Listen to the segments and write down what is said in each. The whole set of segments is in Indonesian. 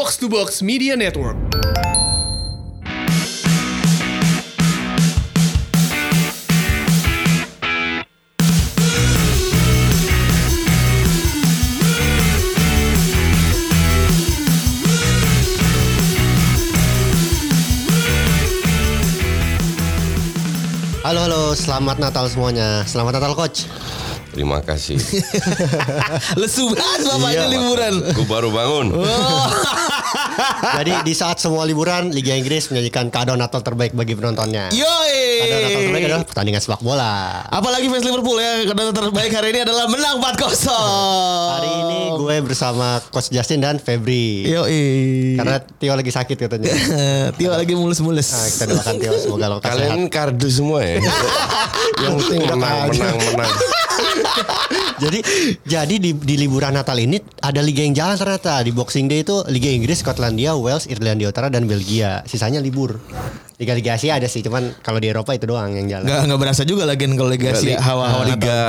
Box to Box Media Network. Halo halo, selamat Natal semuanya. Selamat Natal coach. Terima kasih. Lesu banget bapak Iya, ini liburan. Aku baru bangun. Jadi di saat semua liburan, Liga Inggris menyajikan kado Natal terbaik bagi penontonnya. Yoi. Kado Natal terbaik adalah pertandingan sepak bola. Apalagi fans Liverpool ya Karena terbaik hari ini adalah menang 4-0 Hari ini gue bersama Coach Justin dan Febri. Yoi Karena Tio lagi sakit katanya. Tio lagi mulus-mulus Nah, kita doakan Tio semoga lo sehat. Kalian kardu semua ya. Yang penting menang, menang, menang. Jadi jadi di, di liburan Natal ini ada liga yang jalan ternyata di Boxing Day itu Liga Inggris, Skotlandia, Wales, Irlandia Utara dan Belgia. Sisanya libur. Liga-liga Asia ada sih, cuman kalau di Eropa itu doang yang jalan. Gak, nggak berasa juga lagi kalau Liga Asia hawa-hawa. Liga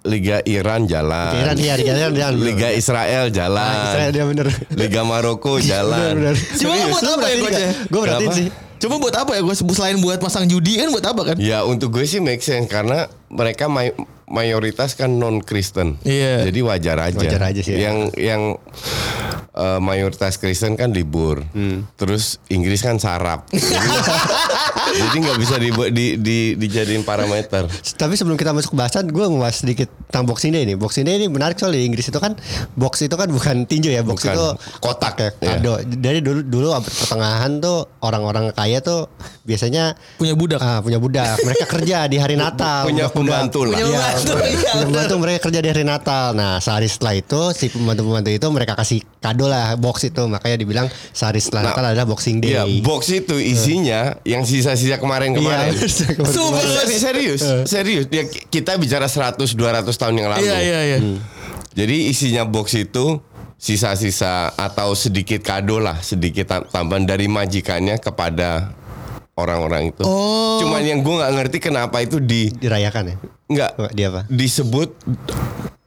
Liga Iran jalan. Iran iya, Liga Iran jalan. Liga Israel jalan. Nah, Israel dia bener. Liga Maroko jalan. Bener, bener. Cuma Serius, buat apa ya, Coach, ya? Gue berarti sih. Coba buat apa ya gue selain buat pasang judi kan buat apa kan? Ya untuk gue sih make sense karena mereka may- mayoritas kan non Kristen. Iya. Jadi wajar aja. Wajar aja sih ya. Yang yang eh, mayoritas Kristen kan libur. Hmm. Terus Inggris kan sarap. Jadi- Jadi nggak bisa di, di, di, dijadiin parameter. Tapi sebelum kita masuk bahasan, gue mau bahas sedikit tentang Boxing Day ini. Boxing Day ini menarik soalnya di Inggris itu kan box itu kan bukan tinju ya, box Bukan. itu kotak ya, Iya. kado. Dari dulu dulu abad pertengahan tuh orang-orang kaya tuh biasanya Punya budak. ah, punya budak. Mereka kerja di hari Natal. Punya pembantu lah. Punya Iya, pembantu, iya, bener. pembantu mereka kerja di hari Natal. Nah, sehari setelah itu si pembantu-pembantu itu mereka kasih kado lah box itu. Makanya dibilang sehari setelah Nah, Natal adalah Boxing Day. Iya, box itu isinya yang sisa-sisa kemarin-kemarin. Iya, kemarin-kemarin. Super. Seri- serius, serius. Ya, kita bicara 100 200 tahun yang lalu. Iya iya iya. Jadi isinya box itu sisa-sisa atau sedikit kado lah, sedikit tam- tambahan dari majikannya kepada orang-orang itu. Oh. Cuman yang gue nggak ngerti kenapa itu di Dirayakan ya? nggak Dia apa? disebut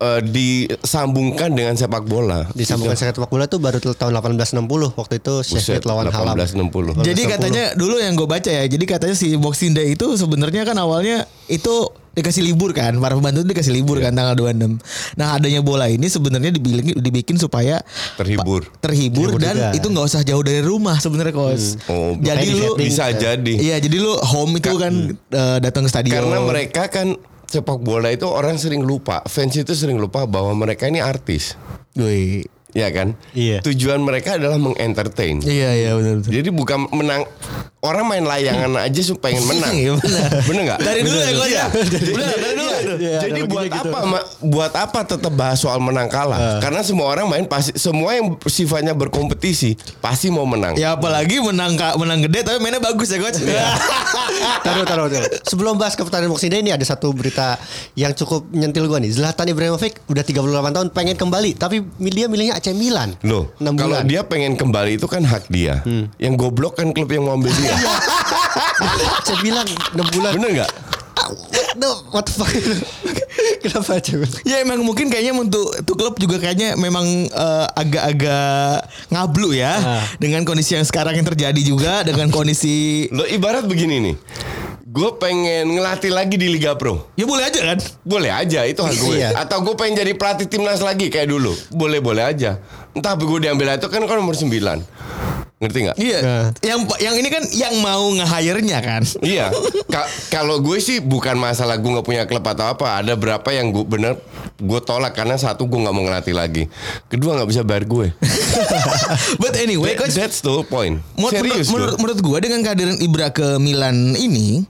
eh, disambungkan dengan sepak bola. Disambungkan sepak bola tuh baru tahun 1860 waktu itu Sheffield lawan Hallam. 1860. Jadi 1860. katanya dulu yang gue baca ya, jadi katanya si Boxing Day itu sebenarnya kan awalnya itu dikasih libur kan, para pembantu itu dikasih libur Iya. kan tanggal 26. Nah adanya bola ini sebenarnya dibikin, dibikin supaya Terhibur. terhibur, Terhibur dan juga. itu nggak usah jauh dari rumah sebenarnya kos. Oh, jadi lu bisa jadi. Iya, jadi lu home itu kan eh, datang ke stadion. Karena mereka kan sepak bola itu orang sering lupa, fans itu sering lupa bahwa mereka ini artis. Wih. Ya kan? Iya. Tujuan mereka adalah mengentertain. Iya iya benar benar. Jadi bukan menang orang main layangan aja supaya pengen menang. Iya, benar. Bener nggak? Dari dulu ya, Coach, ya? Iya. Dari dulu. Iya, Jadi ada buat gitu. apa ma- buat apa tetap bahas soal menang kalah? Karena semua orang main pasti semua yang sifatnya berkompetisi pasti mau menang. Ya apalagi menang Kak, menang gede tapi mainnya bagus ya coach. Iya. Taruh, taruh, taruh. Sebelum bahas ke pertandingan Boxing Day ini ada satu berita yang cukup nyentil gue nih. Zlatan Ibrahimovic udah 38 tahun pengen kembali, tapi dia milihnya AC Milan. Loh, 6 kalau bulan. dia pengen kembali itu kan hak dia. Yang goblok kan klub yang mau ambil dia. AC Milan 6 bulan. Bener nggak? Ah, what the, what the fuck? Kenapa Milan? Ya emang mungkin kayaknya untuk tuh klub juga kayaknya memang eh, agak-agak ngablu ya Ah. dengan kondisi yang sekarang yang terjadi juga dengan kondisi Lo ibarat begini nih. Gue pengen ngelatih lagi di Liga Pro. ya boleh aja kan. Boleh aja itu hak gue. Iya. Atau gue pengen jadi pelatih timnas lagi kayak dulu. Boleh-boleh aja. Entah gue diambil itu kan kan nomor 9. Ngerti nggak? Iya. Nah. Yang yang ini kan yang mau nge-hire-nya kan. Iya. Ka- kalau gue sih bukan masalah gue nggak punya klub atau apa. Ada berapa yang gue bener gue tolak karena satu gue nggak mau ngelatih lagi. Kedua nggak bisa bayar gue. But anyway That- coach that's the whole point. Menurut, Serius menurut, gue. menurut gue dengan kehadiran Ibra ke Milan ini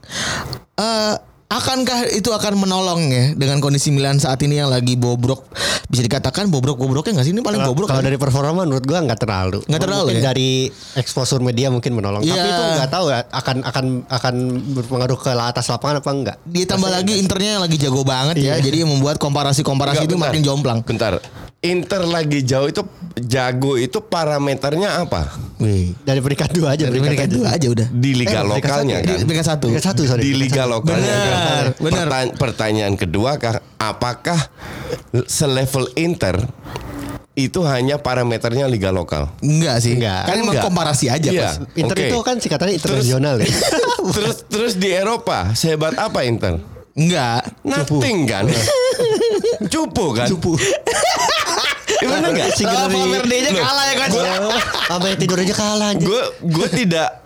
eh akankah itu akan menolong ya dengan kondisi Milan saat ini yang lagi bobrok bisa dikatakan bobrok bobroknya nggak sih ini paling bobrok kalau kan? dari performa menurut gua nggak terlalu. Nggak terlalu Mungkin ya? dari exposure media mungkin menolong. Tapi Iya. itu nggak tahu ya akan akan akan berpengaruh ke atas lapangan apa enggak. ditambah lagi internya yang lagi jago banget ya Iya. jadi yang membuat komparasi-komparasi Enggak, itu bentar. makin jomplang Bentar. Inter lagi jauh itu jago itu parameternya apa? Wih. Dari peringkat dua aja. Dari peringkat dua aja udah Di liga Eh, lokalnya satu. kan? di peringkat satu Peringkat satu sorry. di liga lokalnya Benar, kan. benar. Pertanya- pertanyaan kedua kah apakah selevel Inter itu hanya parameternya liga lokal. Enggak sih. Enggak. Kan emang Enggak. komparasi aja, Iya. Inter Oke. itu kan singkatannya internasional ya. terus terus di Eropa sehebat apa Inter? Enggak. Nothing kan? Cupu kan? Cupu. Gimana enggak? Single dari- Valverde-nya Loh, kalah ya kan. Sama yang tidur aja kalah gue gue tidak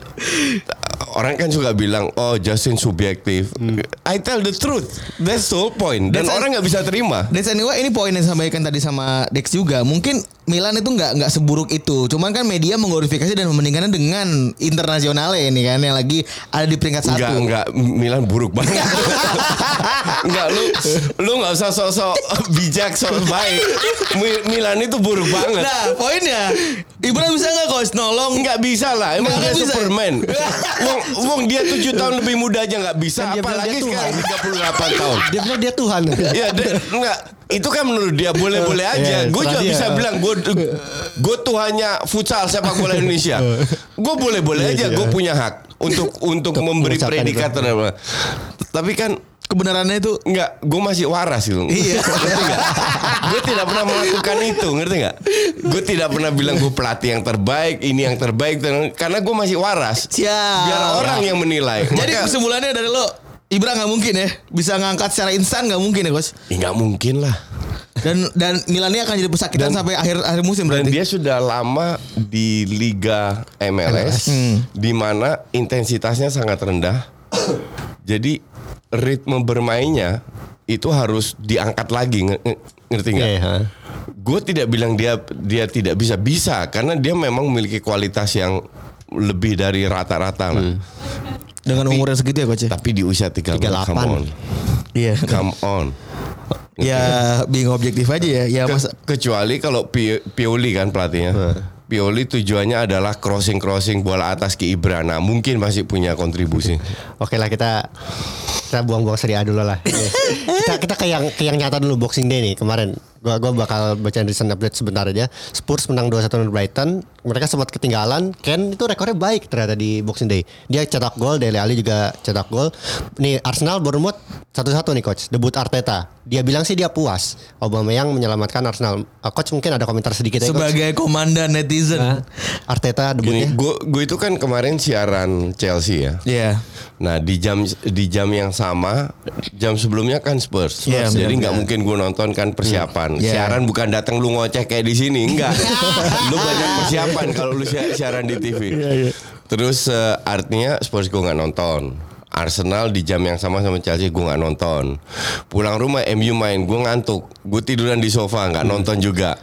orang kan suka bilang oh Justin subjektif. I tell the truth. That's the whole point. Dan That's orang nggak bisa terima. Dan anyway ini poin yang disampaikan tadi sama Dex juga. Mungkin Milan itu nggak nggak seburuk itu. Cuman kan media mengglorifikasi dan membandingkannya dengan internasional ini kan yang lagi ada di peringkat Enggak, satu. enggak Milan buruk banget. enggak lu lu nggak usah sosok bijak sok baik. Mi- Milan itu buruk banget. Nah poinnya Ibra bisa nggak coach nolong? Enggak bisa lah, emang Nggak dia bisa. Superman. wong, wong dia 7 tahun lebih muda aja nggak bisa, Kan apalagi dia sekarang 38 tahun. Dia bilang dia Tuhan. Iya, dia- enggak. Itu kan menurut dia boleh-boleh aja. Iya, gue juga dia. bisa bilang gue gue Tuhannya futsal sepak bola Indonesia. Gue boleh-boleh aja. Gue punya hak untuk untuk memberi predikat. terhadap- Tapi kan Kebenarannya itu Enggak, gue masih waras gitu. Iya. ngerti nggak? Gue tidak pernah melakukan itu, ngerti nggak? Gue tidak pernah bilang gue pelatih yang terbaik, ini yang terbaik, karena gue masih waras. Siap. Biar orang yang menilai. Jadi Maka- kesimpulannya dari lo Ibra nggak mungkin ya bisa ngangkat secara instan nggak mungkin ya. Ya, nggak mungkin lah. Dan dan Milan ini akan jadi pesakitan Dan- sampai akhir akhir musim Dan berarti. dia sudah lama di Liga MLS, di mana intensitasnya sangat rendah. Jadi ritme bermainnya itu harus diangkat lagi, nge- nge- ngerti nggak? Ha. Gue tidak bilang dia dia tidak bisa bisa karena dia memang memiliki kualitas yang lebih dari rata-rata lah. Dengan umur yang segitu ya coach. ya? Tapi di usia 38, 38. come on, Iya. come on. ya being objektif aja ya. Ya Ke- mas kecuali kalau Pi- Pioli kan pelatihnya. Pioli tujuannya adalah crossing-crossing bola atas ke Ibra. Nah, mungkin masih punya kontribusi. Oke lah kita kita buang-buang Serie A dulu lah. Kita kita ke yang ke yang nyata dulu Boxing Day nih kemarin. Gua gua bakal baca recent update sebentar aja. Spurs menang 2-1 lawan Brighton. Mereka sempat ketinggalan. Ken itu rekornya baik ternyata di Boxing Day. Dia cetak gol, Dele Alli juga cetak gol. Nih Arsenal Bournemouth satu-satu nih coach. Debut Arteta. Dia bilang sih dia puas. Aubameyang menyelamatkan Arsenal. Uh, coach mungkin ada komentar sedikit ya coach. sebagai komandan netizen. Hah? Arteta Gini, debutnya. gue gue itu kan kemarin siaran Chelsea ya. Iya. Nah di jam di jam yang sama jam sebelumnya kan Spurs. Iya, Jadi nggak mungkin gue nonton kan persiapan. Iya. Siaran bukan datang lu ngoceh kayak di sini, enggak. lu banyak persiapan kalau lu si- siaran di TV. Terus eh, artinya Spurs gue nggak nonton. Arsenal di jam yang sama sama Chelsea gue nggak nonton. Pulang rumah MU main gue ngantuk. Gue tiduran di sofa nggak nonton juga.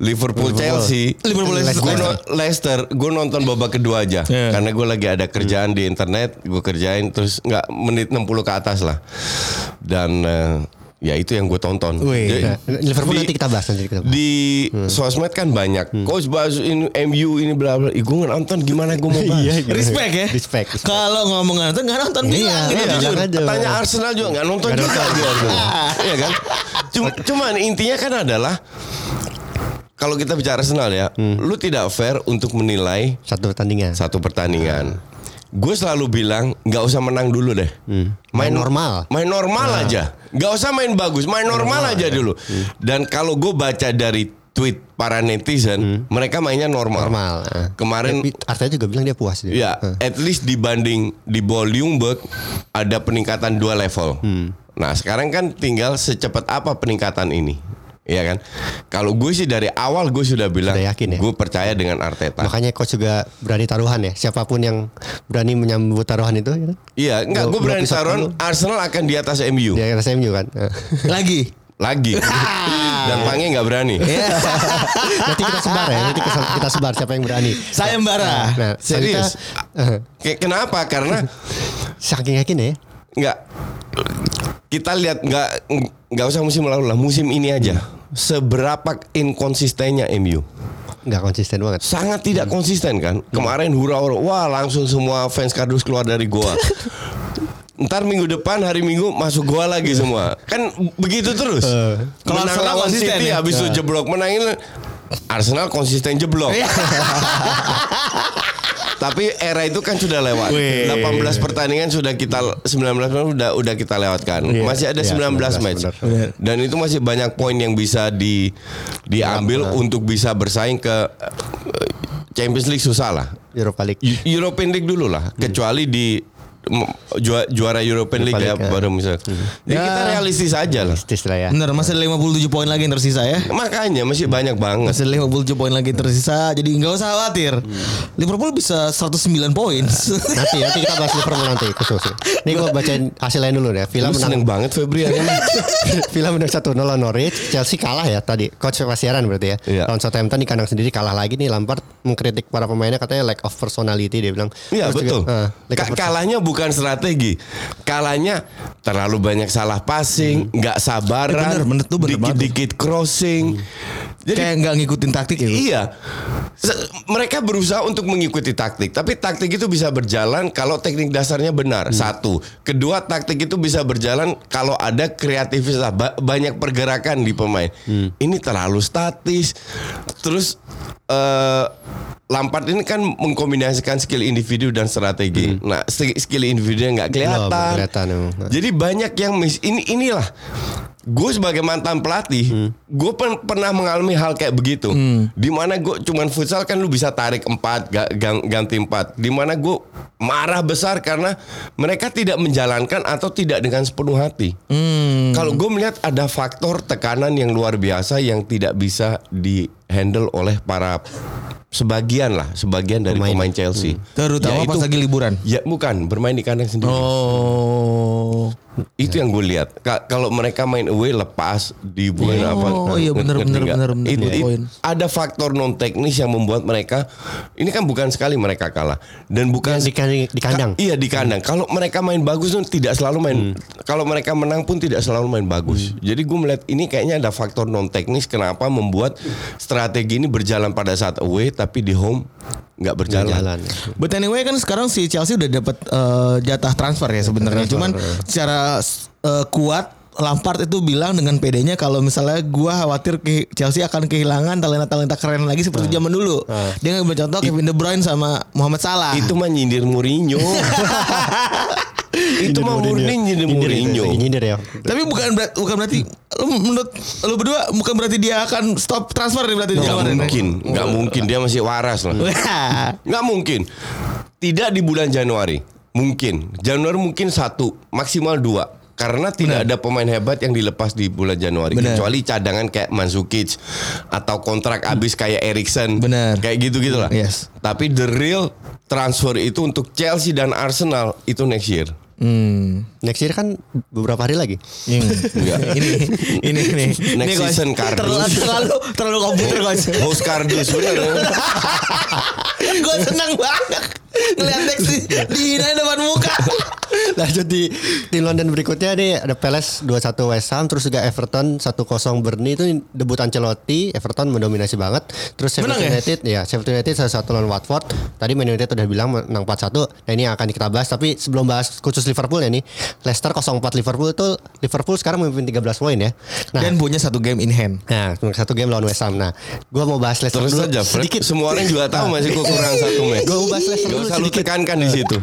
Liverpool, Chelsea. Liverpool, Leicester. Gue no- Leicester. Gue nonton babak kedua aja. Iya. Karena gue lagi ada kerjaan di internet. Gue kerjain terus nggak menit 60 ke atas lah. Dan eh, ya itu yang gue tonton. Wih. Jadi, Nah, Liverpool di- nanti kita bahas nanti kita bahas. di sosmed kan banyak. Coach bahas ini MU ini bla bla. Ih, gue nggak nonton gimana gue mau bahas. Iya, iya. Respect ya. Respect, respect. Kalau ngomong nggak nonton nggak nonton Iya, bilang. gitu, iya. jujur. bilang aja. Tanya Arsenal juga nggak nonton Nggak juga nonton. Iya kan? Cuma, cuman intinya kan adalah kalau kita bicara Arsenal ya, lu tidak fair untuk menilai Satu pertandingan. satu pertandingan. Gue selalu bilang nggak usah menang dulu deh. Main normal. Main normal aja. Nggak usah main bagus, main normal, aja dulu. Dan kalau gue baca dari tweet para netizen, mereka mainnya normal. Normal. Nah. Kemarin Arteta juga bilang dia puas dia. Ya, at least dibanding di Bollingburg ada peningkatan dua level. Nah, sekarang kan tinggal secepat apa peningkatan ini. Iya kan? Kalau gue sih dari awal gue sudah bilang Sudah yakin ya? gue percaya dengan Arteta. Makanya coach juga berani taruhan ya. Siapa pun yang berani menyambut taruhan itu ya? Iya, enggak gue berani taruhan dulu. Arsenal akan di atas MU. Dia kata MU kan. Nah. Lagi. Lagi. Dan Pange nggak berani. nanti kita sebar ya. Nanti kita, kita sebar siapa yang berani. Sayembara. Nah, Serius. selanjutnya, Kayak kenapa? Karena saking yakin ya. nggak kita lihat nggak nggak usah musim lalu lah musim ini aja. Seberapa inkonsistennya MU Nggak konsisten banget. sangat tidak konsisten kan? Kemarin hura hura wah langsung semua fans kardus keluar dari goa. Ntar minggu depan hari minggu masuk goa lagi semua. Kan begitu terus. Kalau menang lawan City ya? habis itu jeblok menangin Arsenal konsisten jeblok Tapi era itu kan sudah lewat. Wih. 18 pertandingan sudah kita 19 udah udah kita lewatkan. Iya. Masih ada Iya, 19 match. benar. Dan itu masih banyak poin yang bisa di diambil untuk bisa bersaing ke eh, Champions League susah lah. Europa League. Eu- European League dulu lah, kecuali di m- jua- juara European League ya ya. baru misal. Jadi Ya. kita realistis aja lah. Realistis lah ya. Bener masih ada 57 poin lagi yang tersisa ya. Makanya masih banyak banget. Masih ada 57 poin lagi yang tersisa jadi nggak usah khawatir. Liverpool bisa 109 poin. Nanti nanti kita bahas Liverpool nanti khusus. Nih gue bacain hasilnya dulu ya. Villa menang seneng banget Febri. Villa menang 1-0 lawan Norwich, Chelsea kalah ya tadi. Coach Pasiaran berarti ya. Iya. Lawan Southampton di kandang sendiri kalah lagi nih Lampard mengkritik para pemainnya katanya lack of personality dia bilang. Iya juga, betul. eh, Ka- person- kalahnya bukan strategi, kalahnya terlalu banyak salah passing, nggak sabaran, Eh, bener, bener tuh, bener banget. dikit-dikit crossing. Jadi Kayak nggak ngikutin taktik ya. Iya. Se- Mereka berusaha untuk mengikuti taktik, tapi taktik itu bisa berjalan kalau teknik dasarnya benar. Satu, kedua taktik itu bisa berjalan kalau ada kreativitas, ba- banyak pergerakan di pemain. Ini terlalu statis. Terus eh Lampard ini kan mengkombinasikan skill individu dan strategi. Nah, sk- skill individunya nggak kelihatan. Belum kelihatan emang. Jadi banyak yang mis ini inilah gue sebagai mantan pelatih, gue pen- pernah mengalami hal kayak begitu. Di mana gue cuman futsal kan lu bisa tarik empat, ga- gang- ganti empat. Di mana gue marah besar karena mereka tidak menjalankan atau tidak dengan sepenuh hati. Kalau gue melihat ada faktor tekanan yang luar biasa yang tidak bisa di handle oleh para sebagian lah, sebagian dari Pemain. pemain, Chelsea. Terutama pas Yaitu- lagi liburan. Ya bukan bermain di kandang sendiri. Oh. Itu yang gue lihat. Ka- kalau mereka main away lepas di bulan Oh, apa? iya, bener, Itu, bener. it- Poin. ada faktor non teknis yang membuat mereka ini kan bukan sekali mereka kalah dan bukan Di kandang- di kandang. Ka- iya di kandang. Kalau mereka main bagus tuh tidak selalu main. Kalau mereka menang pun tidak selalu main bagus. Jadi gue melihat ini kayaknya ada faktor non teknis kenapa membuat strategi ini berjalan pada saat away tapi di home nggak berjalan. jalan. But anyway kan sekarang si Chelsea udah dapat eh, jatah transfer ya sebenarnya. Cuman secara eh, kuat Lampard itu bilang dengan PD-nya kalau misalnya gua khawatir ke Chelsea akan kehilangan talenta-talenta keren lagi seperti zaman dulu. Dia ngambil contoh Kevin De Bruyne sama Muhammad Salah. Itu mah nyindir Mourinho. itu mah murni nyindir Mourinho. Lagi nyindir ya. Tapi bukan berarti bukan berarti lu menurut lu berdua bukan berarti dia akan stop transfer nih berarti Nggak mungkin, nggak mungkin dia masih waras lah. Wah. Nggak mungkin. Tidak di bulan Januari. Mungkin. Januari mungkin satu, maksimal dua. Karena tidak ada pemain hebat yang dilepas di bulan Januari. Benar. Kecuali cadangan kayak Mandzukic. Atau kontrak habis kayak Erikson. Kayak gitu-gitu lah. Yes. Tapi the real transfer itu untuk Chelsea dan Arsenal itu next year. Hmm. Next year kan beberapa hari lagi. Enggak. ini ini ini Next ini, season Kardus. terlalu terlalu terlalu komputer coach Host Kardus bener. gue senang banget ngeliat Dex di dihinain depan muka Lanjut di tim London berikutnya nih ada Palace 2-1 West Ham terus juga Everton 1-0 Burnley itu debut Ancelotti Everton mendominasi banget terus Sheffield Menang ya? United ya Sheffield United 1-1 lawan Watford tadi Man United udah bilang menang 4-1 nah ini yang akan kita bahas tapi sebelum bahas khusus Liverpool ya nih Leicester 0-4 Liverpool itu Liverpool sekarang memimpin 13 poin ya nah dan punya satu game in hand Nah, satu game lawan West Ham. Nah, gua mau bahas Leicester Terus dulu Fred. sedikit. Semua orang juga tahu masih kurang satu match. Gue bahas Leicester Gak dulu usah lu sedikit. tekankan di situ.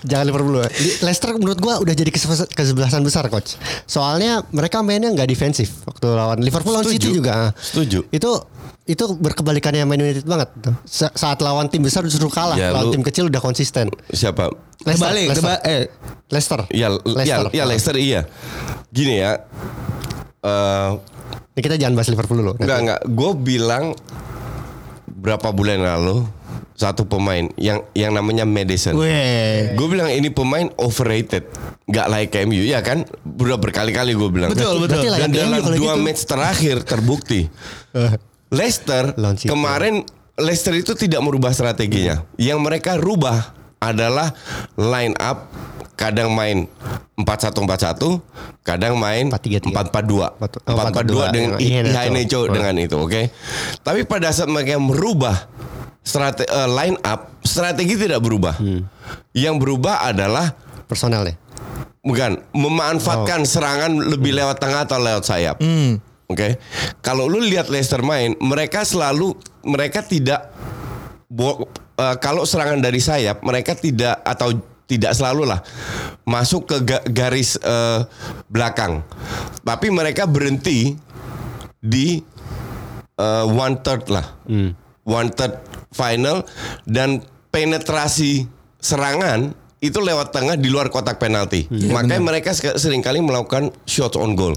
Jangan Liverpool Leicester menurut gua udah jadi kesebelasan, besar coach. Soalnya mereka mainnya nggak defensif waktu lawan Liverpool lawan. City juga. Setuju. Itu itu berkebalikannya Man United banget. Sa- saat lawan tim besar justru kalah, Ya, lawan lu- tim kecil udah konsisten. Siapa? Leicester, Leicester. eh Leicester. Ya, Leicester. ya, ya Leicester iya. Gini ya. Eh Ini kita jangan bahas Liverpool dulu. enggak enggak. Gue bilang berapa bulan lalu satu pemain yang yang namanya Madison. Gue bilang ini pemain overrated, nggak like MU ya kan? Udah berkali-kali gue bilang. Betul, betul. Layak Dan dalam dua gitu. match terakhir terbukti Leicester kemarin Leicester itu tidak merubah strateginya. Yang mereka rubah adalah line up kadang main 4-1-4-1, kadang main 4-3-3. 4-4-2. Oh, 4-4-2 dengan Oh. dengan itu, oke. Tapi pada saat mereka merubah strate eh, line up, strategi tidak berubah. Hmm. Yang berubah adalah Personal ya. bukan memanfaatkan serangan lebih lewat tengah atau lewat sayap. Oke. Kalau lu lihat Leicester main, mereka selalu mereka tidak bo- eh, kalau serangan dari sayap mereka tidak atau tidak selalu lah masuk ke ga- garis eh, belakang. Tapi mereka berhenti di eh, one third lah. One third final dan penetrasi serangan itu lewat tengah di luar kotak penalti. Makanya mereka sek- sering kali melakukan shots on goal.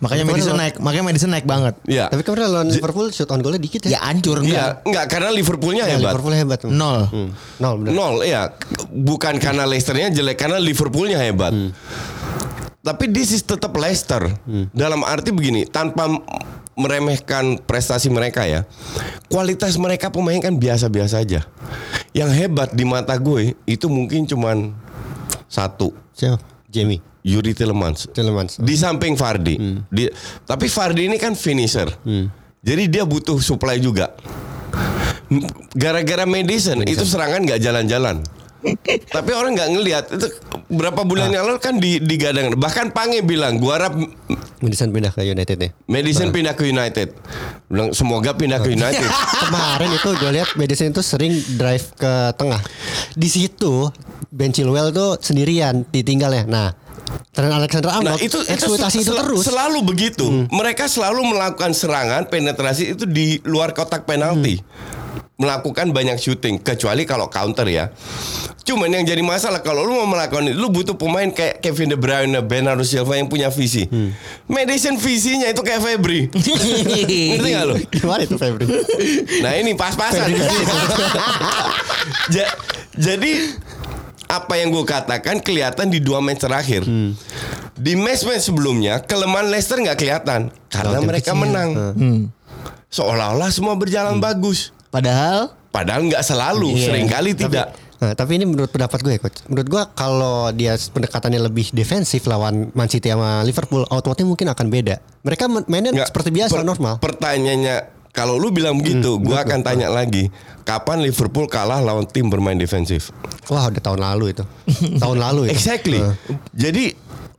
Makanya Madison naik, makanya Madison naik banget. Ya. Tapi kemarin lawan Liverpool shoot on goalnya dikit Ya ya. hancur Iya, enggak? enggak karena Liverpoolnya Ya, hebat. Liverpool hebat. Nol. Hmm. Nol benar. Nol, ya. Bukan karena Leicesternya jelek, karena Liverpoolnya hebat. Tapi this is tetap Leicester. Dalam arti begini, tanpa meremehkan prestasi mereka ya, kualitas mereka pemain kan biasa-biasa aja. Yang hebat di mata gue itu mungkin cuman satu, Siapa? Jamie. Yuri Tillemans. Tillemans. Di samping Fardi. Di, tapi Fardi ini kan finisher. Jadi dia butuh supply juga. Gara-gara Madison, itu serangan nggak jalan-jalan. Tapi orang nggak ngelihat itu berapa bulan yang lalu kan di digadang bahkan Pange bilang gua harap Madison pindah ke United nih. Madison pindah ke United bilang semoga pindah ke United Kemarin itu gue lihat Madison itu sering drive ke tengah. Di situ Ben Chilwell tuh sendirian ditinggalnya. Nah, Trent Alexander Nah Arnold itu eksploitasi itu sel- terus. selalu begitu. Mereka selalu melakukan serangan penetrasi itu di luar kotak penalti. Melakukan banyak shooting kecuali kalau counter ya. Cuman yang jadi masalah kalau lu mau melakukan itu lu butuh pemain kayak Kevin De Bruyne, Bernardo Silva yang punya visi. Madison visinya itu kayak Febri. Ngerti gak lu? Gimana itu Febri? Nah ini pas-pasan. Ja- jadi apa yang gue katakan kelihatan di dua match terakhir. Di match-match sebelumnya kelemahan Leicester nggak kelihatan karena Tim mereka kecil. menang. Seolah-olah semua berjalan bagus. Padahal Padahal nggak selalu, Iya. sering kali tidak. Nah, tapi ini menurut pendapat gue, coach. Menurut gue kalau dia pendekatannya lebih defensif lawan Man City sama Liverpool, outputnya mungkin akan beda. Mereka ma- mainnya Nggak, seperti biasa per- normal. Pertanyaannya kalau lu bilang begitu, Hmm, gue akan tanya lagi, kapan Liverpool kalah lawan tim bermain defensif? Wah, udah tahun lalu itu. tahun lalu itu. Exactly. Jadi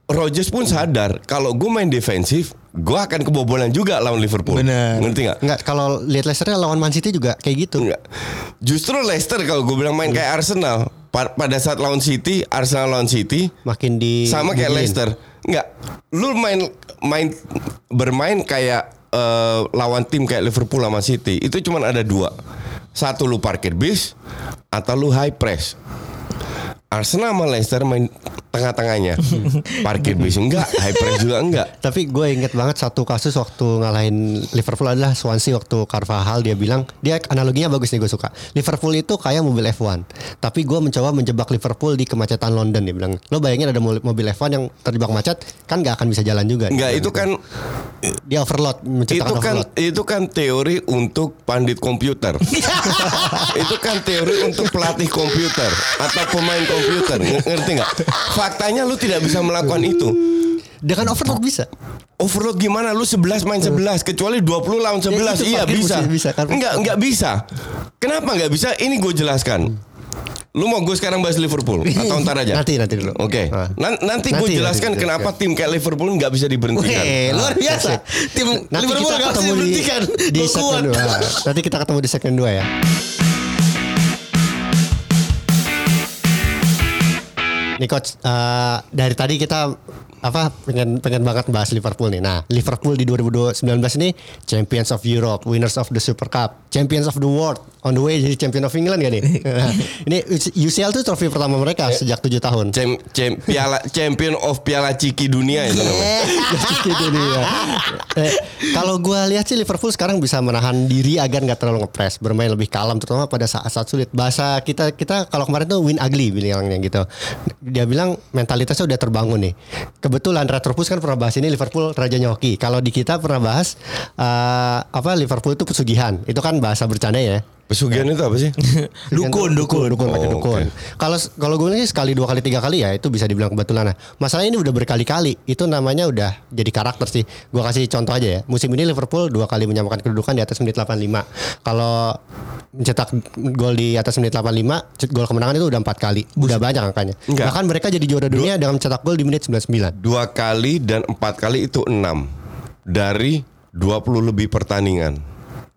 Rodgers pun sadar kalau gue main defensif, gue akan kebobolan juga lawan Liverpool. Bener. Ngerti nggak? Enggak, kalau lihat Leicester lawan Man City juga kayak gitu. Enggak. Justru Leicester kalau gue bilang main kayak Arsenal, pa- pada saat lawan City, Arsenal lawan City, Makin di sama kayak. Leicester. Enggak. Lu main main bermain kayak eh, lawan tim kayak Liverpool sama City, itu cuma ada dua. Satu lu parkir bis atau lu high press. Arsenal sama Leicester main tengah-tengahnya. Parkir bis enggak, high press juga enggak. Tapi gue inget banget satu kasus waktu ngalahin Liverpool adalah Swansea waktu Carvajal dia bilang dia analoginya bagus nih gue suka. Liverpool itu kayak mobil F1. Tapi gue mencoba menjebak Liverpool di kemacetan London dia bilang. Lo bayangin ada mo- mobil F1 yang terjebak macet kan nggak akan bisa jalan juga. Enggak, itu kan dia overload menciptakan itu kan overload. itu kan teori untuk pandit komputer. itu kan teori untuk pelatih komputer atau pemain komputer. Ng- Ngerti nggak? Faktanya lu tidak bisa melakukan itu. Dengan overload bisa. Overload gimana? Lu 11 main 11 kecuali 20 lawan 11. itu iya bisa. bisa, kan? Enggak, enggak bisa. Kenapa enggak bisa? Ini gue jelaskan. Lu mau gue sekarang bahas Liverpool atau ntar aja? Nanti nanti dulu. Oke. Ah. Nan- Nanti, gue Nanti, jelaskan nanti, kenapa oke. tim kayak Liverpool nggak bisa diberhentikan. Weh, luar biasa. Tim Nanti Liverpool kita gak bisa di, diberhentikan. di segmen kuat. 2. Nanti kita ketemu di segmen 2 ya. Nih coach, eh, dari tadi kita apa pengen pengen banget bahas Liverpool nih. Nah, Liverpool di 2019 ini Champions of Europe, winners of the Super Cup, Champions of the World, on the way jadi Champion of England gak nih? Nah, ini UCL tuh trofi pertama mereka sejak 7 tahun. Cem, cem- piala champion of piala ciki dunia itu namanya. gitu dia. Eh, kalau gue lihat sih Liverpool sekarang bisa menahan diri agar nggak terlalu ngepres, bermain lebih kalem terutama pada saat-saat sulit. Bahasa kita kita kalau kemarin tuh win ugly bilangnya gitu. Dia bilang mentalitasnya udah terbangun nih. Kebetulan Retropus kan pernah bahas ini Liverpool rajanya hoki. Kalau di kita pernah bahas eh, apa Liverpool itu pesugihan. Itu kan bahasa bercanda ya. Pesugihan itu apa sih? Dukun, dukun, dukun, pakai Oh, dukun. Kalau kalau gue sih sekali dua kali tiga kali ya itu bisa dibilang kebetulan. Nah, masalah ini udah berkali-kali. Itu namanya udah jadi karakter sih. Gue kasih contoh aja ya. Musim ini Liverpool dua kali menyamakan kedudukan di atas menit 85. Kalau mencetak gol di atas menit 85, gol kemenangan itu udah empat kali. Udah banyak angkanya. Enggak. Bahkan mereka jadi juara dunia dengan mencetak gol di menit 99. Dua kali dan empat kali itu enam dari 20 lebih pertandingan.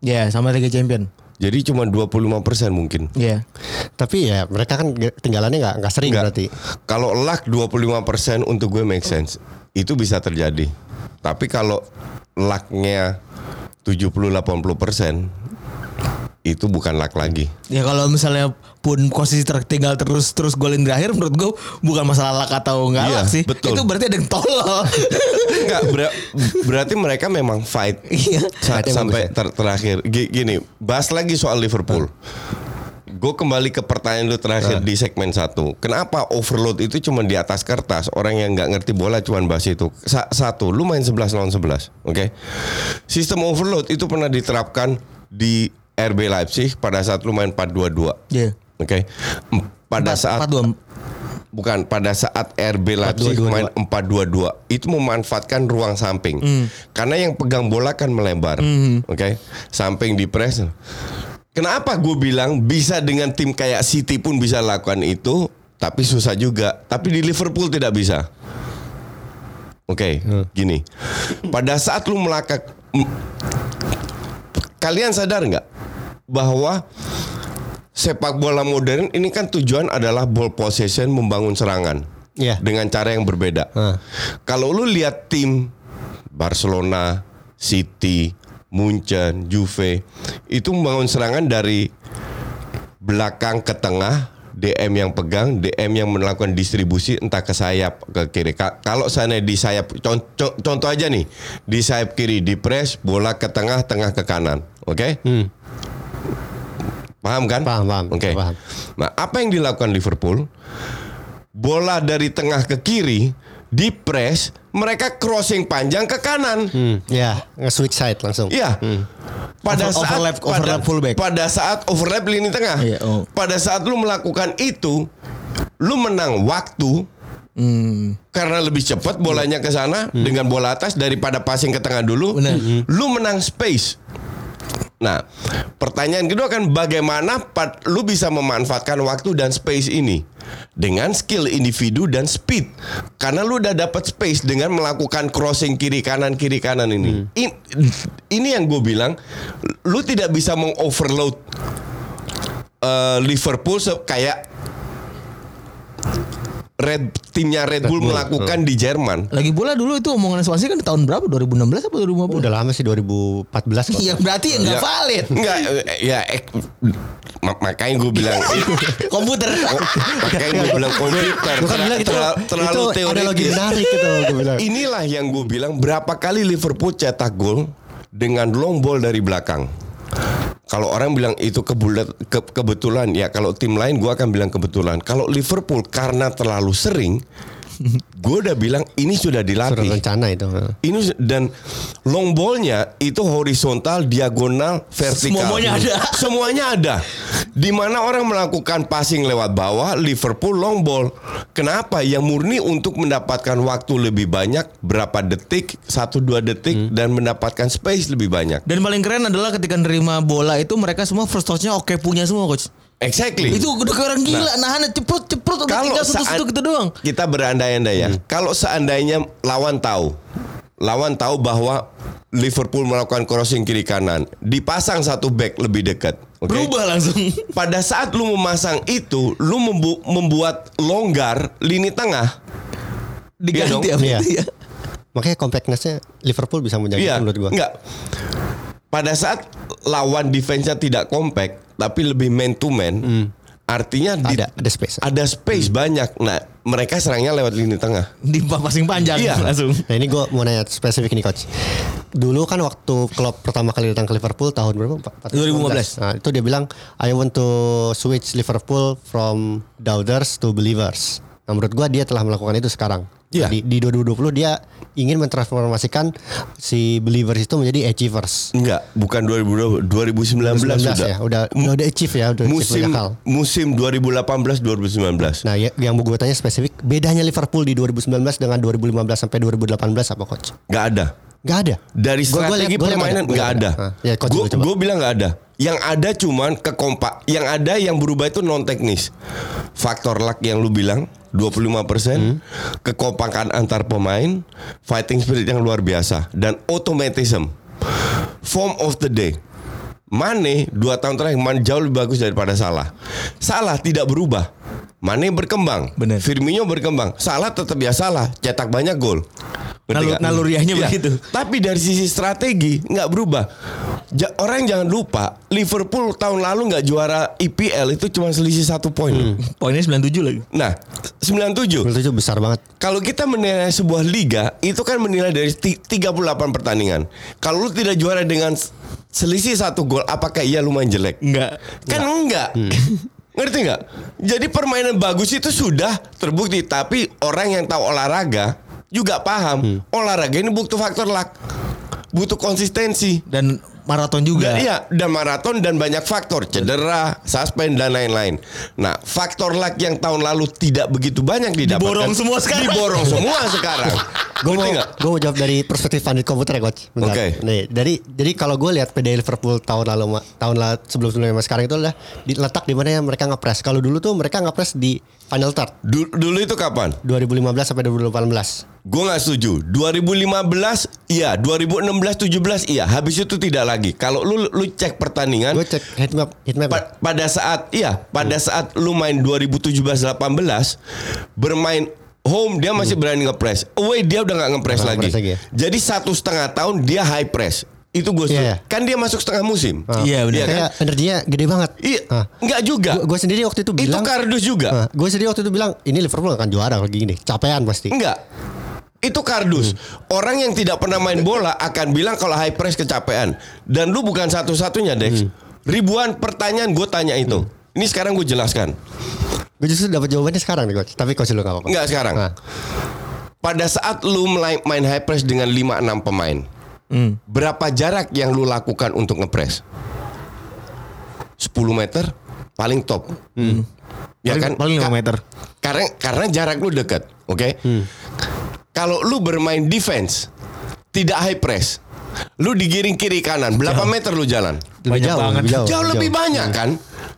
Ya, sama Liga Champion. Jadi cuma 25% mungkin. Iya. Tapi ya mereka kan tinggalannya nggak nggak sering Enggak. berarti. Kalau luck 25% untuk gue make sense. Itu bisa terjadi. Tapi kalau lucknya 70-80% itu bukan luck lagi. Ya kalau misalnya pun posisi tertinggal terus terus golin di akhir menurut gue bukan masalah lak atau enggak Iya, sih. betul. Itu berarti ada yang tolol. Enggak, ber- berarti mereka memang fight Iya. sa- sampai ya. ter- terakhir. Gi- Gini, bahas lagi soal Liverpool. Gue kembali ke pertanyaan lu terakhir di segmen satu. Kenapa overload itu cuma di atas kertas? Orang yang nggak ngerti bola cuma bahas itu. Sa- satu, lu main 11 lawan 11, oke? Sistem overload itu pernah diterapkan di RB Leipzig pada saat lu main 4-2-2. Iya. Oke. Em- Pada Empat- saat empat dua. Bukan pada saat RB Leipzig 4-2-2. main 4-2-2 itu memanfaatkan ruang samping. Karena yang pegang bola kan melebar. Oke. Samping di press. Kenapa gue bilang bisa dengan tim kayak City pun bisa lakukan itu, tapi susah juga. Tapi di Liverpool tidak bisa. Oke, gini. Pada saat lu melakak kalian sadar nggak bahwa sepak bola modern ini kan tujuan adalah ball possession membangun serangan. Iya. Dengan cara yang berbeda. Hah. Kalau lu lihat tim Barcelona, City, Munchen, Juve itu membangun serangan dari belakang ke tengah, DM yang pegang, DM yang melakukan distribusi entah ke sayap ke kiri. Ka- Kalau sana di sayap contoh, contoh aja nih, di sayap kiri di press, bola ke tengah, tengah ke kanan. Oke? Hmm. Paham kan? Paham, paham, Oke. paham. Nah, apa yang dilakukan Liverpool? Bola dari tengah ke kiri di press, mereka crossing panjang ke kanan. Hmm, ya nge-switch side langsung. Iya. Pada Over- saat overlap- overlap pada, fullback. pada saat overlap lini tengah. Iya, oh. Pada saat lu melakukan itu, lu menang waktu Hmm. karena lebih cepat bolanya ke sana dengan bola atas daripada passing ke tengah dulu. Benar. Lu menang space. Nah, pertanyaan kedua kan bagaimana pat- lu bisa memanfaatkan waktu dan space ini dengan skill individu dan speed. Karena lu udah dapat space dengan melakukan crossing kiri kanan kiri kanan ini. In- ini yang gue bilang, lu tidak bisa mengoverload eh, Liverpool kayak Red timnya Red Bull melakukan di Jerman. Lagi bola dulu itu omongan Swansea kan di tahun berapa? 2016 apa 2015? Udah lama sih 2014 kok. Iya berarti ya nggak Ya, valid. Enggak, ya eh, ma- makanya gue bilang Komputer. makanya gue bilang komputer Gue kan bilang itu, terlalu, terlalu itu teoritis. menarik itu gue bilang. Inilah yang gue bilang berapa kali Liverpool cetak gol dengan long ball dari belakang. Kalau orang bilang itu kebulat, ke- kebetulan ya kalau tim lain gue akan bilang kebetulan. Kalau Liverpool karena terlalu sering, gue udah bilang ini sudah Sudah dilatih. rencana itu. Ini dan long ballnya itu horizontal, diagonal, vertikal. Semuanya ada. Semuanya ada. Di mana orang melakukan passing lewat bawah, Liverpool long ball. Kenapa? Yang murni untuk mendapatkan waktu lebih banyak, berapa detik, satu dua detik, dan mendapatkan space lebih banyak. Dan paling keren adalah ketika nerima bola itu mereka semua first touch-nya oke punya semua coach. Exactly. Itu udah orang gila, nahannya cepet cepet udah kalau tinggal satu saat- satu gitu doang. Kita berandai-andai ya. Kalau seandainya lawan tahu, lawan tahu bahwa Liverpool melakukan crossing kiri kanan, dipasang satu back lebih dekat. oke? Berubah langsung. Pada saat lu memasang itu, lu membu- membuat longgar lini tengah. Diganti Iya apa Iya. ya? Makanya compactness-nya Liverpool bisa menjaga Iya, itu menurut gua. enggak. Pada saat lawan defense-nya tidak compact, tapi lebih man to man, artinya di- Ada ada space. ada space banyak. Nah, mereka serangnya lewat lini tengah. Di passing panjang Iya. langsung. Nah ini gue mau nanya spesifik nih coach. Dulu kan waktu Klopp pertama kali datang ke Liverpool tahun berapa? Empat- 2015. Nah itu dia bilang I want to switch Liverpool from doubters to believers. Nah menurut gue dia telah melakukan itu sekarang. Iya. Di, di 2020 dia ingin mentransformasikan si believers itu menjadi achievers. Enggak, bukan 2020, 2019, 2019 sudah. ya, udah udah, udah achieve ya, udah musim hal. musim 2018 2019. Nah ya- yang mau gue tanya spesifik bedanya Liverpool di 2019 dengan 2015 sampai 2018 apa coach? Enggak ada. Gak ada. Dari Gua- strategi gua liat permainan gua liat ada. Ah, ya. Gue bilang enggak ada. Yang ada cuman kekompak. Yang ada yang berubah itu non teknis. Faktor luck yang lu bilang 25%, Hmm. kekompakan antar pemain, fighting spirit yang luar biasa dan automatism. Form of the day. Mane dua tahun terakhir Mane jauh lebih bagus daripada Salah. Salah tidak berubah. Mane berkembang. Bener. Firmino berkembang. Salah tetap ya salah, cetak banyak gol. Nalur- naluriahnya Iya. begitu. Tapi dari sisi strategi nggak berubah. Ja- orang jangan lupa Liverpool tahun lalu nggak juara IPL itu cuma selisih satu poin. Poinnya 97 lagi. Nah, 97. Menurut itu besar banget. Kalau kita menilai sebuah liga itu kan menilai dari ti- 38 pertandingan. Kalau lu tidak juara dengan selisih satu gol, apakah ia lumayan jelek? Enggak. Kan enggak. Ngerti nggak? Jadi permainan bagus itu sudah terbukti, tapi orang yang tahu olahraga juga paham. Olahraga ini butuh faktor luck. Butuh konsistensi. Dan maraton juga. Dan, iya, dan maraton dan banyak faktor, cedera, suspend dan lain-lain. Nah, faktor luck yang tahun lalu tidak begitu banyak didapatkan. Diborong semua sekarang. Diborong semua sekarang. Gue mau, gue mau jawab dari perspektif pandit komputer ya coach. Oke. Nih, dari jadi kalau gue lihat PD Liverpool tahun lalu tahun lalu sebelum sebelumnya sekarang itu adalah diletak di mana ya mereka ngepres. Kalau dulu tuh mereka ngepres di final third Du- dulu itu kapan? 2015 sampai 2018. Gue nggak setuju. 2015 iya, 2016 17 iya. Habis itu tidak lagi. Kalau lu lu cek pertandingan Gue cek heatmap heatmap. Pa- pada saat iya, pada saat lu main 2017 18 bermain home dia masih berani ngepres. Away dia udah nggak ngepres lagi. lagi ya? Jadi satu setengah tahun dia high press. Itu gue Iya, iya. Kan dia masuk setengah musim. Iya, benar. Iya kan? Kayak energinya gede banget. Iya, Ah. nggak juga. Gue sendiri waktu itu itu bilang kardus juga. gue sendiri waktu itu bilang ini Liverpool akan juara lagi gini. Capean pasti. Enggak. Itu kardus. Hmm. Orang yang tidak pernah main bola akan bilang kalau high press kecapean. Dan lu bukan satu-satunya, Dex. Hmm. Ribuan pertanyaan gue tanya itu. Ini sekarang gue jelaskan. Gue justru dapat jawabannya sekarang nih coach. Tapi coach lu gak apa-apa. Enggak sekarang. Nah. Pada saat lu main high press dengan 5-6 pemain. Hmm. Berapa jarak yang lu lakukan untuk ngepres? 10 meter paling top. Ya Paling- kan? paling lima Ka- meter. Karena karena jarak lu dekat, oke? Kalau lu bermain defense tidak high press, lu digiring kiri kanan, berapa meter lu jalan? Lebih Banyak jauh, banget. lebih jauh, Jauh lebih banyak kan?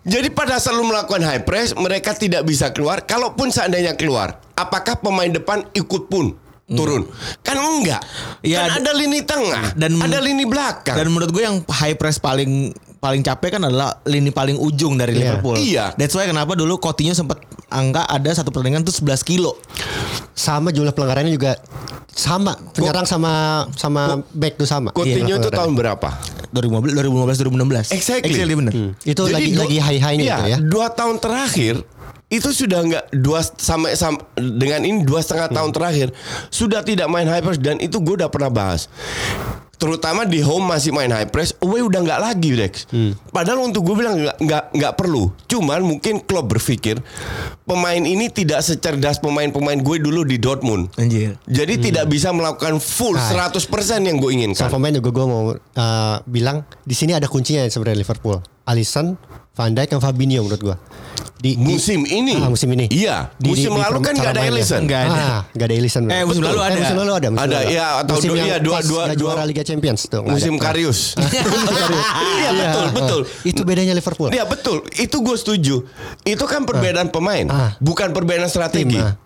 Jadi pada saat lu melakukan high press, mereka tidak bisa keluar. Kalaupun seandainya keluar, apakah pemain depan ikut pun turun? Kan enggak. Ya, kan ada lini tengah, dan- ada lini belakang. Dan menurut gue yang high press paling paling capek kan adalah lini paling ujung dari Iya. Liverpool. Iya. That's why kenapa dulu Coutinho sempat angka ada satu pertandingan tuh 11 kilo. Sama jumlah pelanggarannya juga sama. Penyerang sama sama back tuh sama. Coutinho Iya, itu pelanggaran. tahun berapa? 2015 2015 2016. Exactly. Exactly bener. Itu lagi dua- lagi high-highnya iya, gitu ya. Dua tahun terakhir itu sudah nggak dua sampai sam- dengan ini dua setengah Hmm. tahun terakhir sudah tidak main high press dan itu gue udah pernah bahas. Terutama di home masih main high press, away udah nggak lagi Dex. Hmm. Padahal untuk gue bilang nggak nggak nggak perlu. Cuman mungkin klub berpikir pemain ini tidak secerdas pemain-pemain gue dulu di Dortmund. Anjir. Jadi tidak bisa melakukan full Hmm. Nah. 100% yang gue inginkan. Pemain juga gue mau uh, bilang di sini ada kuncinya sebenarnya Liverpool. Alisson, Van Dijk, dan Fabinho menurut gue. Di, di- Musim ini. Ah, musim ini. Iya. Di- musim di- di lalu kan nggak ada mainnya. Alisson. Nggak ada. Ah, ada Alisson. Eh, musim lalu ada. musim lalu ada. musim Ada, lalu iya, atau musim dua- yang iya, dua- dua- dua- juara Liga Champions tuh. Musim ada. Karius. Iya betul Iya, betul. ah. Itu bedanya Liverpool. Iya betul. Itu gue setuju. Itu kan perbedaan pemain, Ah. bukan perbedaan strategi. Tim, ah.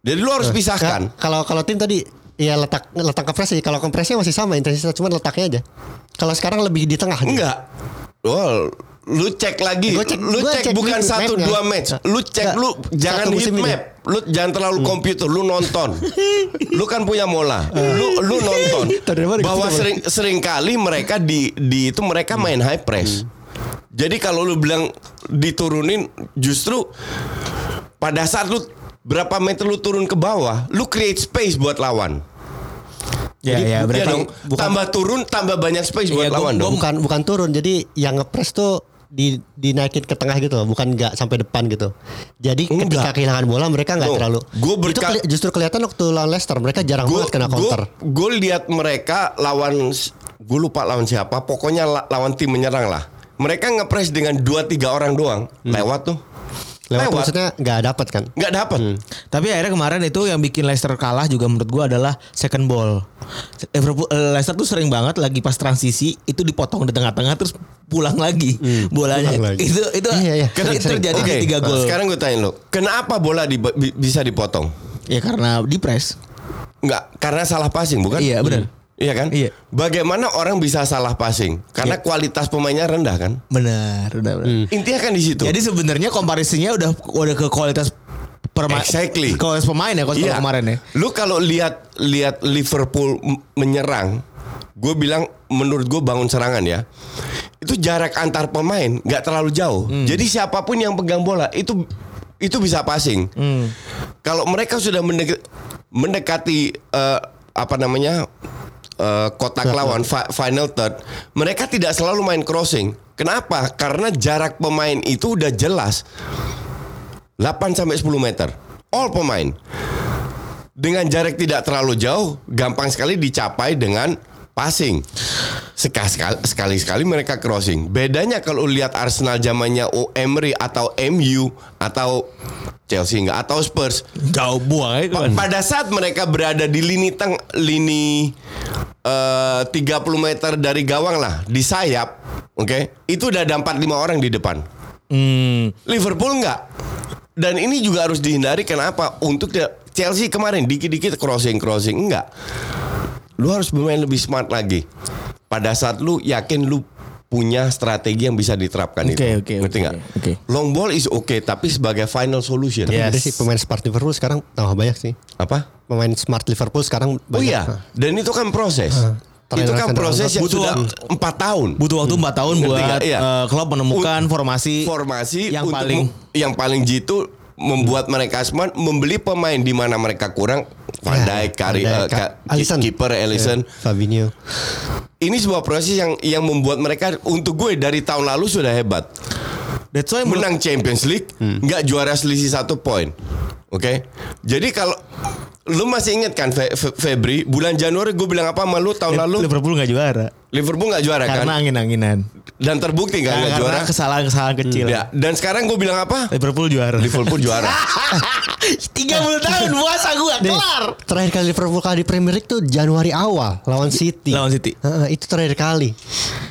Jadi lu harus pisahkan. Ka- Kalau kalau tim tadi ya letak letak kepres sih. Kalau kompresnya masih sama intensitas cuma letaknya aja. Kalau sekarang lebih di tengah. Enggak. Oh, lu cek lagi. Gua cek- lu gua cek, cek bukan satu dua match. Lu cek lu jangan heat musim ini. Hmm. map. Lu jangan terlalu komputer, lu nonton. lu kan punya mola. Lu lu nonton. Bahwa gitu, sering sering kali mereka di di itu mereka main high press. Jadi kalau lu bilang diturunin justru pada saat lu berapa meter lu turun ke bawah, lu create space buat lawan. Ya, Jadi, ya, iya berarti dong. bukan- tambah turun, tambah banyak space buat Iya, gua- lawan gua dong. bukan bukan turun jadi yang ngepres tuh di dinaikin ke tengah gitu loh bukan nggak sampai depan gitu jadi ketika Enggak. kehilangan bola mereka nggak terlalu gua itu berka- keli- justru kelihatan waktu lawan Leicester mereka jarang banget kena counter Gue lihat mereka lawan gue lupa lawan siapa, pokoknya la- lawan tim menyerang lah. Mereka ngepres dengan dua tiga orang doang, lewat tuh. lewat, Lewat. maksudnya nggak dapat kan Nggak dapat. Tapi akhirnya kemarin itu yang bikin Leicester kalah juga menurut gua adalah second ball. Liverpool eh, Leicester tuh sering banget lagi pas transisi itu dipotong di tengah-tengah terus pulang lagi bolanya. pulang lagi. Itu itu Iya, iya. itu Sering, terjadi Oke, di tiga gol. Sekarang gue tanya lo, kenapa bola di, bi- bisa dipotong? Ya karena di press. Nggak, karena salah passing bukan? Iya benar. Iya kan? Iya. Bagaimana orang bisa salah passing? Karena kualitas pemainnya rendah kan? Benar, benar, benar. Intinya kan di situ. Jadi sebenarnya komparisinya udah udah ke kualitas perma- Exactly. Kualitas pemain ya kalau Iya. kemarin ya. Lu kalau lihat lihat Liverpool menyerang, gue bilang menurut gue bangun serangan ya. Itu jarak antar pemain nggak terlalu jauh. Hmm. Jadi siapa pun yang pegang bola itu itu bisa passing. Hmm. Kalau mereka sudah mendek- mendekati eh, apa namanya eh, kotak lawan fi- final third, mereka tidak selalu main crossing. Kenapa? Karena jarak pemain itu udah jelas. 8 sampai 10 meter. All pemain. Dengan jarak tidak terlalu jauh, gampang sekali dicapai dengan passing. Sekali sekali sekali mereka crossing. Bedanya kalau lihat Arsenal zamannya Emery atau MU atau Chelsea enggak atau Spurs. Jauh buang ya Pa- pada saat mereka berada di lini teng lini eh 30 meter dari gawang lah di sayap, oke? Itu udah ada 4 5 orang di depan. Hmm. Liverpool enggak. Dan ini juga harus dihindari kenapa? Untuk Chelsea kemarin dikit-dikit crossing crossing enggak. Lu harus bermain lebih smart lagi. Pada saat lu yakin lu punya strategi yang bisa diterapkan Oke, itu. oke, Ngerti oke, nggak? oke. Long ball is okay tapi sebagai final solution. Yes. Ada sih pemain smart Liverpool sekarang tambah banyak sih. Apa? Pemain smart Liverpool sekarang banyak. Oh iya, dan itu kan proses. Itu kan proses yang Butuh sudah empat tahun. Butuh waktu 4 tahun Ngerti buat? Iya. eh, klub menemukan formasi Formasi yang paling yang paling jitu membuat mereka smart membeli pemain di mana mereka kurang Van Ya, Dijk, Kari, Van Dijk, Ka- Alisson. kiper Ellison. Ya, Fabinho. Ini sebuah proses yang yang membuat mereka untuk gue dari tahun lalu sudah hebat. That's why Menang Champions League, nggak juara selisih satu poin. Oke. Jadi kalau lu masih ingat kan Fe- Fe- Febri bulan Januari gue bilang apa sama lu tahun lalu Liverpool nggak juara Liverpool nggak juara kan? karena angin-anginan. Dan terbukti kan nggak karena juara. kesalahan-kesalahan kecil. Ya, dan sekarang gue bilang apa? Liverpool juara. Liverpool juara. 30 tahun puasa gua Nih, kelar. Terakhir kali Liverpool kalah di Premier League tuh Januari awal lawan City. Lawan City. Heeh, itu terakhir kali.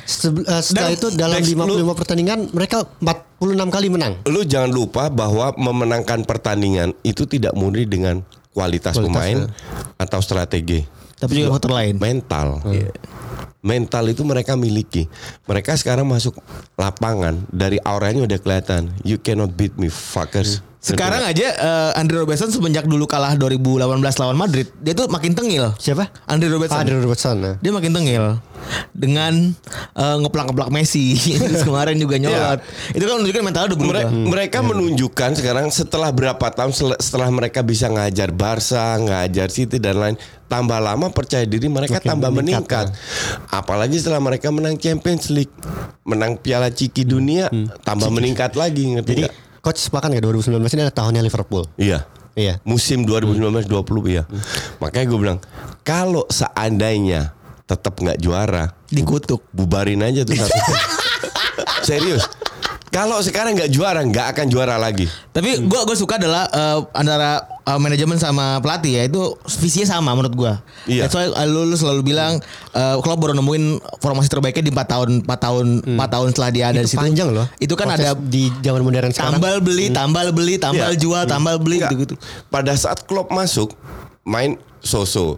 Sebel- eh, setelah Dan itu dalam Lex, 55 pertandingan mereka 46 kali menang. Lu jangan lupa bahwa memenangkan pertandingan itu tidak murni dengan kualitas, Kualitas, pemain ya. atau strategi. Tapi juga faktor lain. Mental. Mental itu mereka miliki. Mereka sekarang masuk lapangan dari auranya udah kelihatan. You cannot beat me, fuckers. Sekarang aja eh, Andre Robertson semenjak dulu kalah 2018 lawan Madrid, dia tuh makin tengil. Siapa? Andre Robertson. Andre Robertson. nah. Dia makin tengil dengan eh, ngeplak-ngeplak Messi kemarin juga nyolot. Itu kan menunjukkan mentalnya udah berubah. Mere- mereka menunjukkan sekarang setelah berapa tahun setelah mereka bisa ngajar Barca, ngajar City dan lain, tambah lama percaya diri mereka Makin tambah meningkat, meningkat. Apalagi setelah mereka menang Champions League, menang Piala Ciki Dunia, tambah meningkat lagi ngerti Jadi nggak? coach sepakat nggak 2019 ini adalah tahunnya Liverpool. Iya. Iya. Musim 2019-20 ya. Makanya gue bilang, kalau seandainya tetap nggak juara, Dikutuk. bubarin aja tuh satu. Serius. Kalau sekarang nggak juara, nggak akan juara lagi. Tapi gua gua suka adalah eh, antara eh, manajemen sama pelatih ya itu visinya sama menurut gua. Iya. That's why eh, lu, lu selalu bilang klub baru nemuin formasi terbaiknya di 4 tahun 4 tahun 4 tahun setelah dia ada di Itu situ. panjang loh. Itu kan Proses ada di zaman modern sekarang. tambal beli, tambal beli, tambal Iya. jual, tambal beli Nggak. gitu-gitu. Pada saat Klopp masuk, main so-so.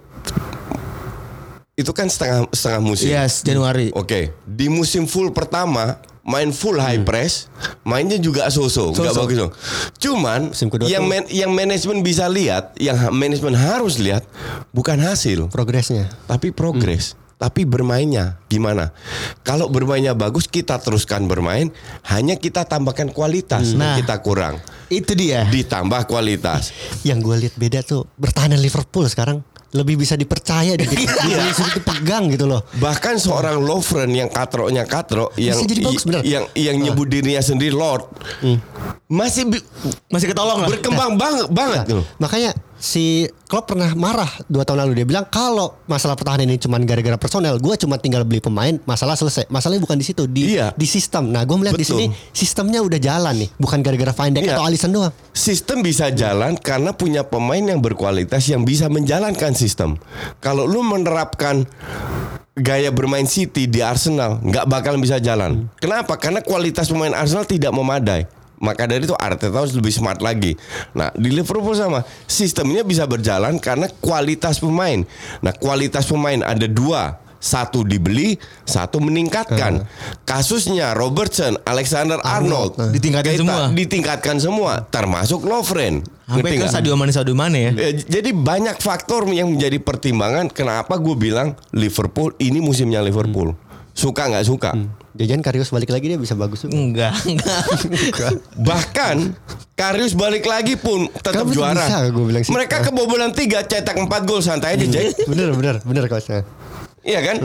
Itu kan setengah setengah musim. Yes, Januari. Oke, di musim full pertama main full high press, mainnya juga so-so, nggak So-so. bagus dong. Cuman yang man- yang manajemen bisa lihat, yang manajemen harus lihat bukan hasil, Progresnya. tapi progres. Tapi bermainnya gimana? Kalau bermainnya bagus, kita teruskan bermain. Hanya kita tambahkan kualitas, Nah. yang kita kurang. Itu dia. Ditambah kualitas. Yang gue lihat beda tuh bertahan Liverpool sekarang lebih bisa dipercaya di- Iya. di- dipegang gitu loh. Bahkan seorang Lovren yang katroknya katro yang jadi bagus, bener. yang yang nyebut dirinya sendiri Lord masih bi- Masih ketolong lah. berkembang banget banget Nah, tuh. makanya si Klopp pernah marah dua tahun lalu dia bilang kalau masalah pertahanan ini cuma gara-gara personel, gue cuma tinggal beli pemain, masalah selesai. Masalahnya bukan di situ, di Iya. di sistem. Nah, gue melihat di sini sistemnya udah jalan nih, bukan gara-gara Van Dijk Iya. atau Alisson doang. Sistem bisa jalan karena punya pemain yang berkualitas yang bisa menjalankan sistem. Kalau lu menerapkan gaya bermain City di Arsenal nggak bakal bisa jalan. Kenapa? Karena kualitas pemain Arsenal tidak memadai. Maka dari itu Arteta harus lebih smart lagi. Nah di Liverpool sama sistemnya bisa berjalan karena kualitas pemain. Nah kualitas pemain ada dua. Satu dibeli, satu meningkatkan. Kasusnya Robertson, Alexander Arnold, Ditingkatin Keita, semua. ditingkatkan semua, termasuk Lovren. Sampai ke? Sadio Mane Sadio Mane ya. Ya, jadi banyak faktor yang menjadi pertimbangan kenapa gue bilang Liverpool ini musimnya Liverpool. Suka nggak suka. Jajan Karius balik lagi dia bisa bagus juga. Enggak, enggak. Bahkan Karius balik lagi pun tetap Kamu juara. bisa, gua bilang sih. Mereka kebobolan tiga cetak 4 gol santai aja Jack. bener bener bener coach. Iya kan?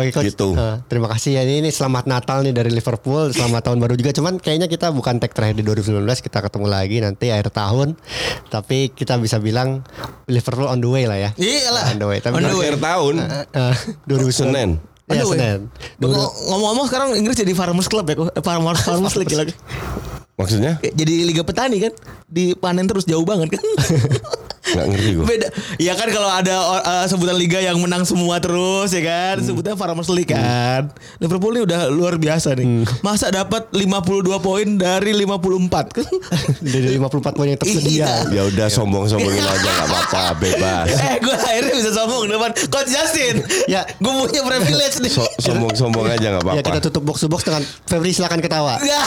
Oke coach. Gitu. Eh, terima kasih ya ini, ini selamat Natal nih dari Liverpool, selamat tahun baru juga. Cuman kayaknya kita bukan tag terakhir di 2019, kita ketemu lagi nanti akhir tahun. Tapi kita bisa bilang Liverpool on the way lah ya. Iyalah. On the way. Tapi On the way. Akhir tahun Eh, 2019. Senin. Ya, Senin. Ngom- Ngomong-ngomong sekarang Inggris jadi Farmers Club ya kok. Farmers Farmers League lagi. Maksudnya? Jadi Liga Petani kan. Dipanen terus jauh banget kan. Nggak ngerti gue. Beda. Ya kan kalau ada uh, sebutan liga yang menang semua terus ya kan, sebutnya Farmers League kan. Liverpool ini udah luar biasa nih. Masa dapat 52 poin dari 54 kan? Dari 54 poin yang tersedia. Ya udah sombong-sombongin aja nggak apa-apa, bebas. eh gue akhirnya bisa sombong depan Coach Justin. Ya. gue punya privilege nih. So- sombong-sombong aja nggak Ya apa-apa. kita tutup box to box dengan Febri silakan ketawa. Ya.